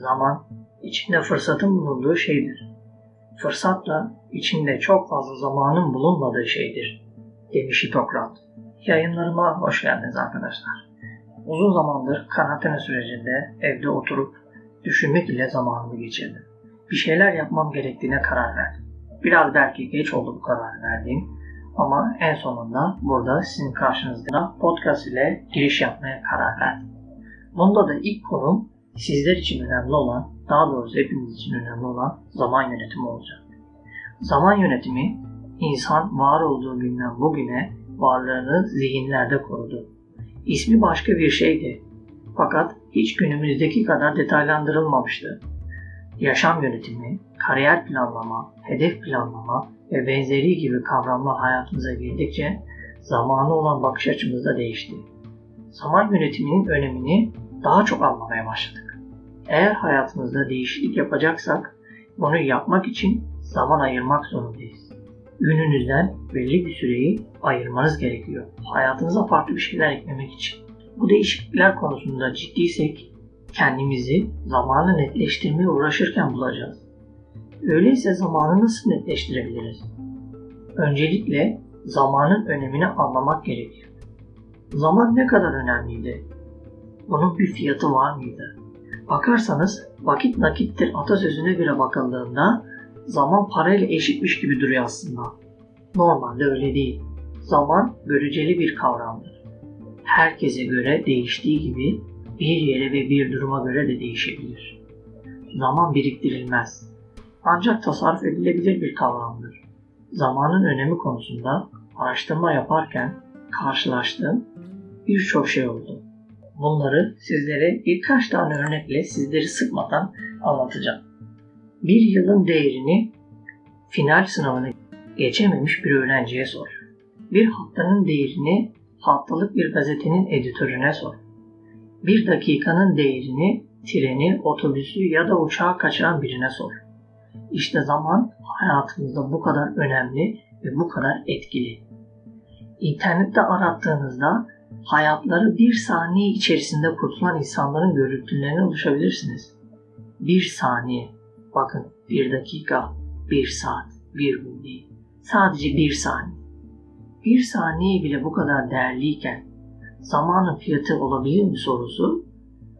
Zaman içinde fırsatın bulunduğu şeydir. Fırsat da içinde çok fazla zamanın bulunmadığı şeydir, demiş Hipokrat. Yayınlarıma hoş geldiniz arkadaşlar. Uzun zamandır karantina sürecinde evde oturup düşünmek ile zamanımı geçirdim. Bir şeyler yapmam gerektiğine karar verdim. Biraz belki geç oldu bu karar verdiğim ama en sonunda burada sizin karşınızda podcast ile giriş yapmaya karar verdim. Bunda da ilk konum sizler için önemli olan, daha doğrusu hepimiz için önemli olan zaman yönetimi olacak. Zaman yönetimi insan var olduğu günden bugüne varlığını zihinlerde korudu. İsmi başka bir şeydi. Fakat hiç günümüzdeki kadar detaylandırılmamıştı. Yaşam yönetimi, kariyer planlama, hedef planlama ve benzeri gibi kavramlar hayatımıza girdikçe zamanı olan bakış açımız da değişti. Zaman yönetiminin önemini daha çok anlamaya başladık. Eğer hayatımızda değişiklik yapacaksak bunu yapmak için zaman ayırmak zorundayız. Gününüzden belli bir süreyi ayırmanız gerekiyor. Hayatınıza farklı bir şeyler eklemek için. Bu değişiklikler konusunda ciddiysek kendimizi zamanı netleştirmeye uğraşırken bulacağız. Öyleyse zamanı nasıl netleştirebiliriz? Öncelikle zamanın önemini anlamak gerekiyor. Zaman ne kadar önemliydi? Bunun bir fiyatı var mıydı? Bakarsanız vakit nakittir atasözüne göre bakıldığında zaman parayla eşitmiş gibi duruyor aslında. Normalde öyle değil. Zaman göreceli bir kavramdır. Herkese göre değiştiği gibi bir yere ve bir duruma göre de değişebilir. Zaman biriktirilmez. Ancak tasarruf edilebilir bir kavramdır. Zamanın önemi konusunda araştırma yaparken karşılaştığım birçok şey oldu. Bunları sizlere birkaç tane örnekle sizleri sıkmadan anlatacağım. Bir yılın değerini final sınavını geçememiş bir öğrenciye sor. Bir haftanın değerini haftalık bir gazetenin editörüne sor. Bir dakikanın değerini treni, otobüsü ya da uçağı kaçıran birine sor. İşte zaman hayatımızda bu kadar önemli ve bu kadar etkili. İnternette arattığınızda hayatları bir saniye içerisinde kurtulan insanların görüntülerine ulaşabilirsiniz. Bir saniye, bakın bir dakika, bir saat, bir gün değil. Sadece bir saniye. Bir saniye bile bu kadar değerliyken zamanın fiyatı olabilir mi sorusu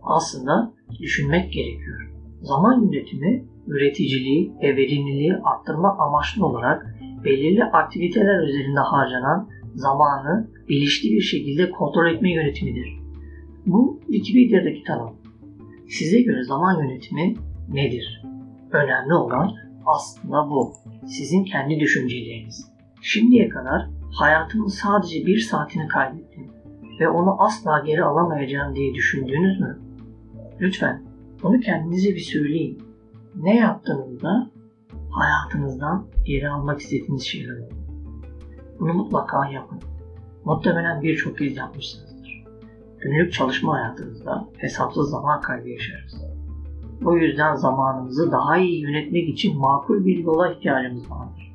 aslında düşünmek gerekiyor. Zaman yönetimi üreticiliği ve verimliliği arttırma amaçlı olarak belirli aktiviteler üzerinde harcanan zamanı bilinçli bir şekilde kontrol etme yönetimidir. Bu Wikipedia'daki tanım. Size göre zaman yönetimi nedir? Önemli olan aslında bu. Sizin kendi düşünceleriniz. Şimdiye kadar hayatımın sadece bir saatini kaybettim ve onu asla geri alamayacağım diye düşündünüz mü? Lütfen bunu kendinize bir söyleyin. Ne yaptığınızda hayatınızdan geri almak istediğiniz şeyler olur. Bunu mutlaka yapın. Muhtemelen birçok kez yapmışsınızdır. Günlük çalışma hayatınızda hesapsız zaman kaybı yaşarız. Bu yüzden zamanımızı daha iyi yönetmek için makul bir yola ihtiyacımız vardır.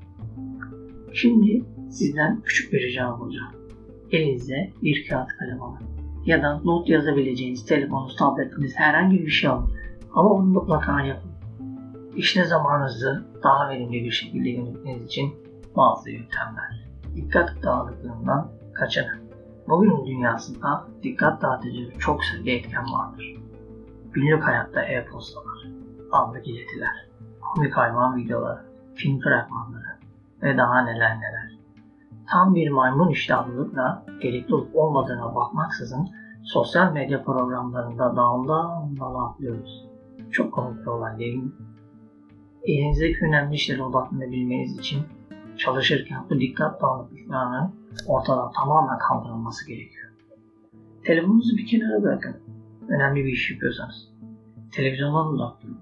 Şimdi sizden küçük bir ricam olacak. Elinize bir kağıt kalem alın. Ya da not yazabileceğiniz telefonunuz, tabletiniz herhangi bir şey alın. Ama onu mutlaka yapın. İşte zamanınızı daha verimli bir şekilde yönetmeniz için bazı yöntemler. Dikkat dağınıklığından kaçının. Bugünün dünyasında dikkat dağıtıcı çok sayıda etken vardır. Günlük hayatta e-postalar, anlık iletiler, komik hayvan videoları, film fragmanları ve daha neler neler. Tam bir maymun iştahlılıkla gerekli olup olmadığına bakmaksızın sosyal medya programlarında daldan dala atlıyoruz. Çok komik bir olay değil mi? Elinizdeki önemli işlere odaklanabilmeniz için çalışırken bu dikkat dağınıklıklarının ortadan tamamen kaldırılması gerekiyor. Telefonunuzu bir kenara bırakın. Önemli bir iş yapıyorsanız. Televizyondan uzak durun.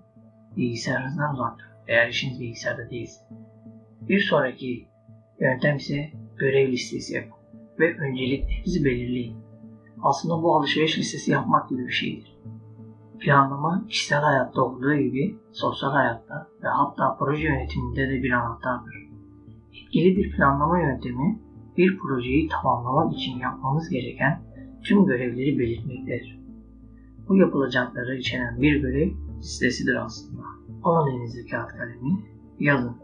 Bilgisayarınızdan uzak durun. Eğer işiniz bilgisayarda değilse. Bir sonraki yöntem ise görev listesi yapın. Ve önceliklerinizi belirleyin. Aslında bu alışveriş listesi yapmak gibi bir şeydir. Planlama kişisel hayatta olduğu gibi sosyal hayatta ve hatta proje yönetiminde de bir anahtardır. Etkili bir planlama yöntemi bir projeyi tamamlamak için yapmamız gereken tüm görevleri belirtmektedir. Bu yapılacakları içeren bir görev listesidir aslında. Alın elinize kağıt kalemi, yazın.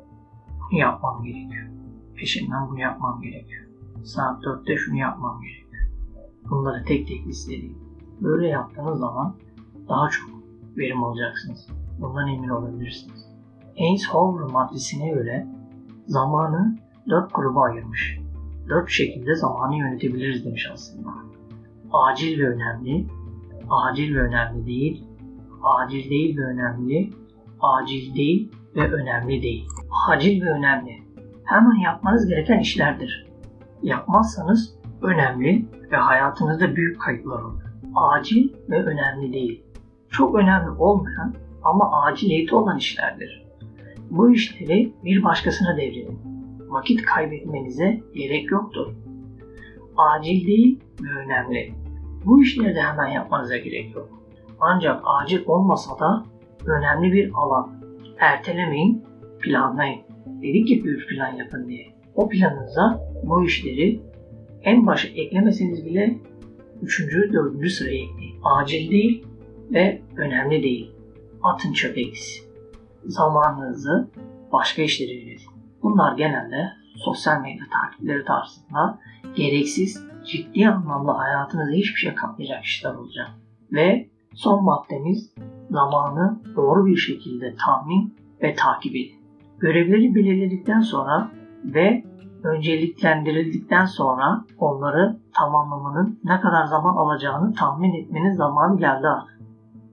Bunu yapmam gerekiyor. Peşinden bunu yapmam gerekiyor. Saat 4'te şunu yapmam gerekiyor. Bunları tek tek listeleyin. Böyle yaptığınız zaman daha çok verim alacaksınız. Bundan emin olabilirsiniz. Eisenhower maddesine göre zamanı dört gruba ayırmış. Dört şekilde zamanı yönetebiliriz demiş aslında. Acil ve önemli, acil ve önemli değil, acil değil ve önemli, acil değil ve önemli değil. Acil ve önemli. Hemen yapmanız gereken işlerdir. Yapmazsanız önemli ve hayatınızda büyük kayıplar olur. Acil ve önemli değil. Çok önemli olmayan ama aciliyeti olan işlerdir. Bu işleri bir başkasına devredin. Vakit kaybetmenize gerek yoktur. Acil değil ve önemli. Bu işleri de hemen yapmanıza gerek yok. Ancak acil olmasa da önemli bir alan. Ertelemeyin, planlayın. Dedik ya bir plan yapın diye. O planınıza bu işleri en başa eklemeseniz bile üçüncü, dördüncü sıraya ekleyin. Acil değil ve önemli değil. Atın çöpe Zamanınızı başka işlere yönetin. Bunlar genelde sosyal medya takipleri tarzında gereksiz, ciddi anlamda hayatınıza hiçbir şey katmayacak işler olacak. Ve son maddemiz zamanı doğru bir şekilde tahmin ve takip edin. Görevleri belirledikten sonra ve önceliklendirildikten sonra onları tamamlamanın ne kadar zaman alacağını tahmin etmenin zamanı geldi artık.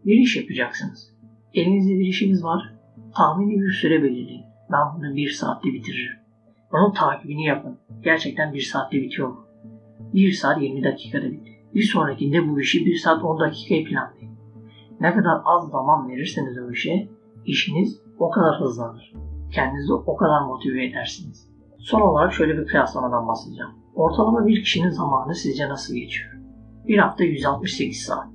Bir iş yapacaksınız. Elinizde bir işiniz var. Tahmini bir süre belirleyin. Ben bunu bir saatte bitiririm. Onun takibini yapın. Gerçekten bir saatte bitiyor mu? Bir saat 20 dakikada bitti. Bir sonrakinde bu işi bir saat 10 dakikaya planlayın. Ne kadar az zaman verirseniz o işe, işiniz o kadar hızlanır. Kendinizi o kadar motive edersiniz. Son olarak şöyle bir kıyaslamadan bahsedeceğim. Ortalama bir kişinin zamanı sizce nasıl geçiyor? Bir hafta 168 saat.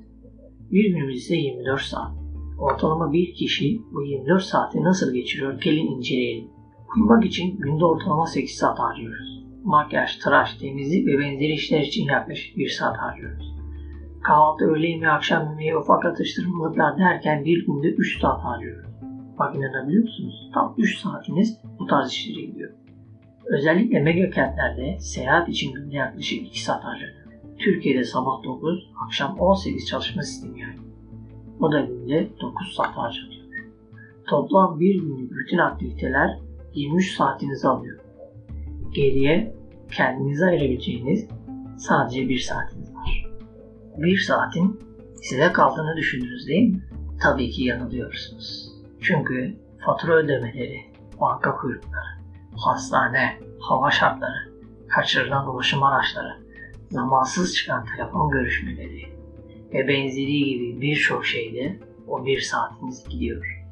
Bir günümüz ise 24 saat. Ortalama bir kişi bu 24 saati nasıl geçiriyor gelin inceleyelim. Uyumak için günde ortalama 8 saat harcıyoruz. Makyaj, tıraş, temizlik ve benzeri işler için yaklaşık 1 saat harcıyoruz. Kahvaltı, öğle yemeği, akşam yemeği, ufak atıştırmalıklar derken bir günde 3 saat harcıyoruz. Bak inanabiliyor musunuz? Tam 3 saatiniz bu tarz işlere gidiyor. Özellikle mega kentlerde seyahat için günde yaklaşık 2 saat harcanıyor. Türkiye'de sabah 9, akşam 18 çalışma sistemi yani. O da günde 9 saat harcanıyor. Toplam bir günlük bütün aktiviteler 23 saatinizi alıyor. Geriye kendinize ayırabileceğiniz sadece bir saatiniz var. Bir saatin size kaldığını düşündünüz değil mi? Tabii ki yanılıyorsunuz. Çünkü fatura ödemeleri, banka kuyrukları, hastane, hava şartları, kaçırılan ulaşım araçları, zamansız çıkan telefon görüşmeleri ve benzeri gibi birçok şeyde o bir saatiniz gidiyor.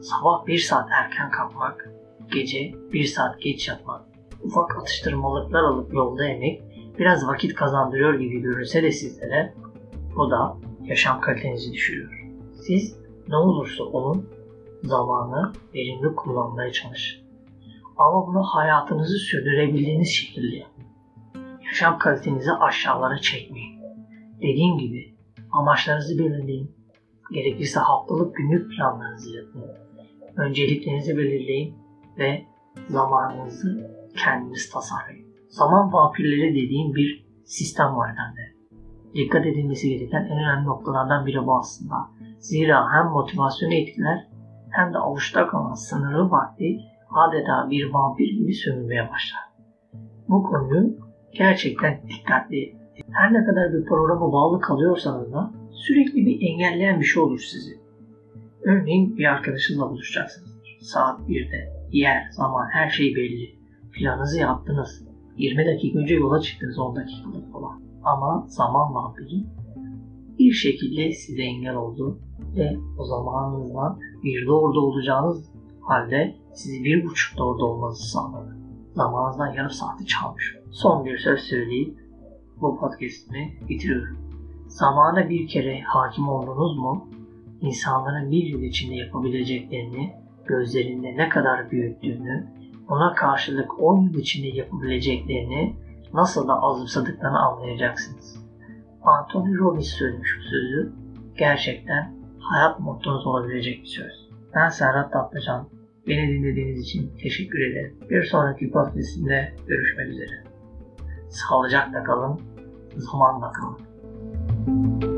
Sabah bir saat erken kalkmak, gece bir saat geç yatmak, ufak atıştırmalıklar alıp yolda yemek biraz vakit kazandırıyor gibi görünse de sizlere bu da yaşam kalitenizi düşürüyor. Siz ne olursa olun zamanı verimli kullanmaya çalışın. Ama bunu hayatınızı sürdürebildiğiniz şekilde. Yaşam kalitenizi aşağılara çekmeyin. Dediğim gibi amaçlarınızı belirleyin. Gerekirse haftalık günlük planlarınızı yapın. Önceliklerinizi belirleyin ve zamanınızı kendiniz tasarlayın. Zaman vampirleri dediğim bir sistem var bende. Dikkat edilmesi gereken en önemli noktalardan biri bu aslında. Zira hem motivasyonu etkiler hem de avuçta kalan sınırlı vakti adeta bir vampir gibi sömürmeye başlar. Bu konuyu gerçekten dikkatli her ne kadar bir programa bağlı kalıyorsanız da sürekli bir engelleyen bir şey olur sizi. Örneğin bir arkadaşınızla buluşacaksınız. Saat 1'de yer, zaman her şey belli. Planınızı yaptınız. 20 dakika önce yola çıktınız 10 dakikalık falan. Ama zaman vampiri bir şekilde size engel oldu ve o zamanınızdan bir de orada olacağınız halde sizi bir buçukta orada olmanızı sağladı. Zamanınızdan yarım saati çalmış. Son bir söz söyleyip bu podcast'imi bitiriyorum. Zamana bir kere hakim oldunuz mu? İnsanların bir yıl içinde yapabileceklerini, gözlerinde ne kadar büyüttüğünü, buna karşılık 10 yıl içinde yapabileceklerini nasıl da azımsadıklarını anlayacaksınız. Anthony Robbins söylemiş bu sözü. Gerçekten hayat mottonuz olabilecek bir söz. Ben Serhat Tatlıcan. Beni dinlediğiniz için teşekkür ederim. Bir sonraki podcastimde görüşmek üzere. Sağlıcakla kalın, zamanla kalın.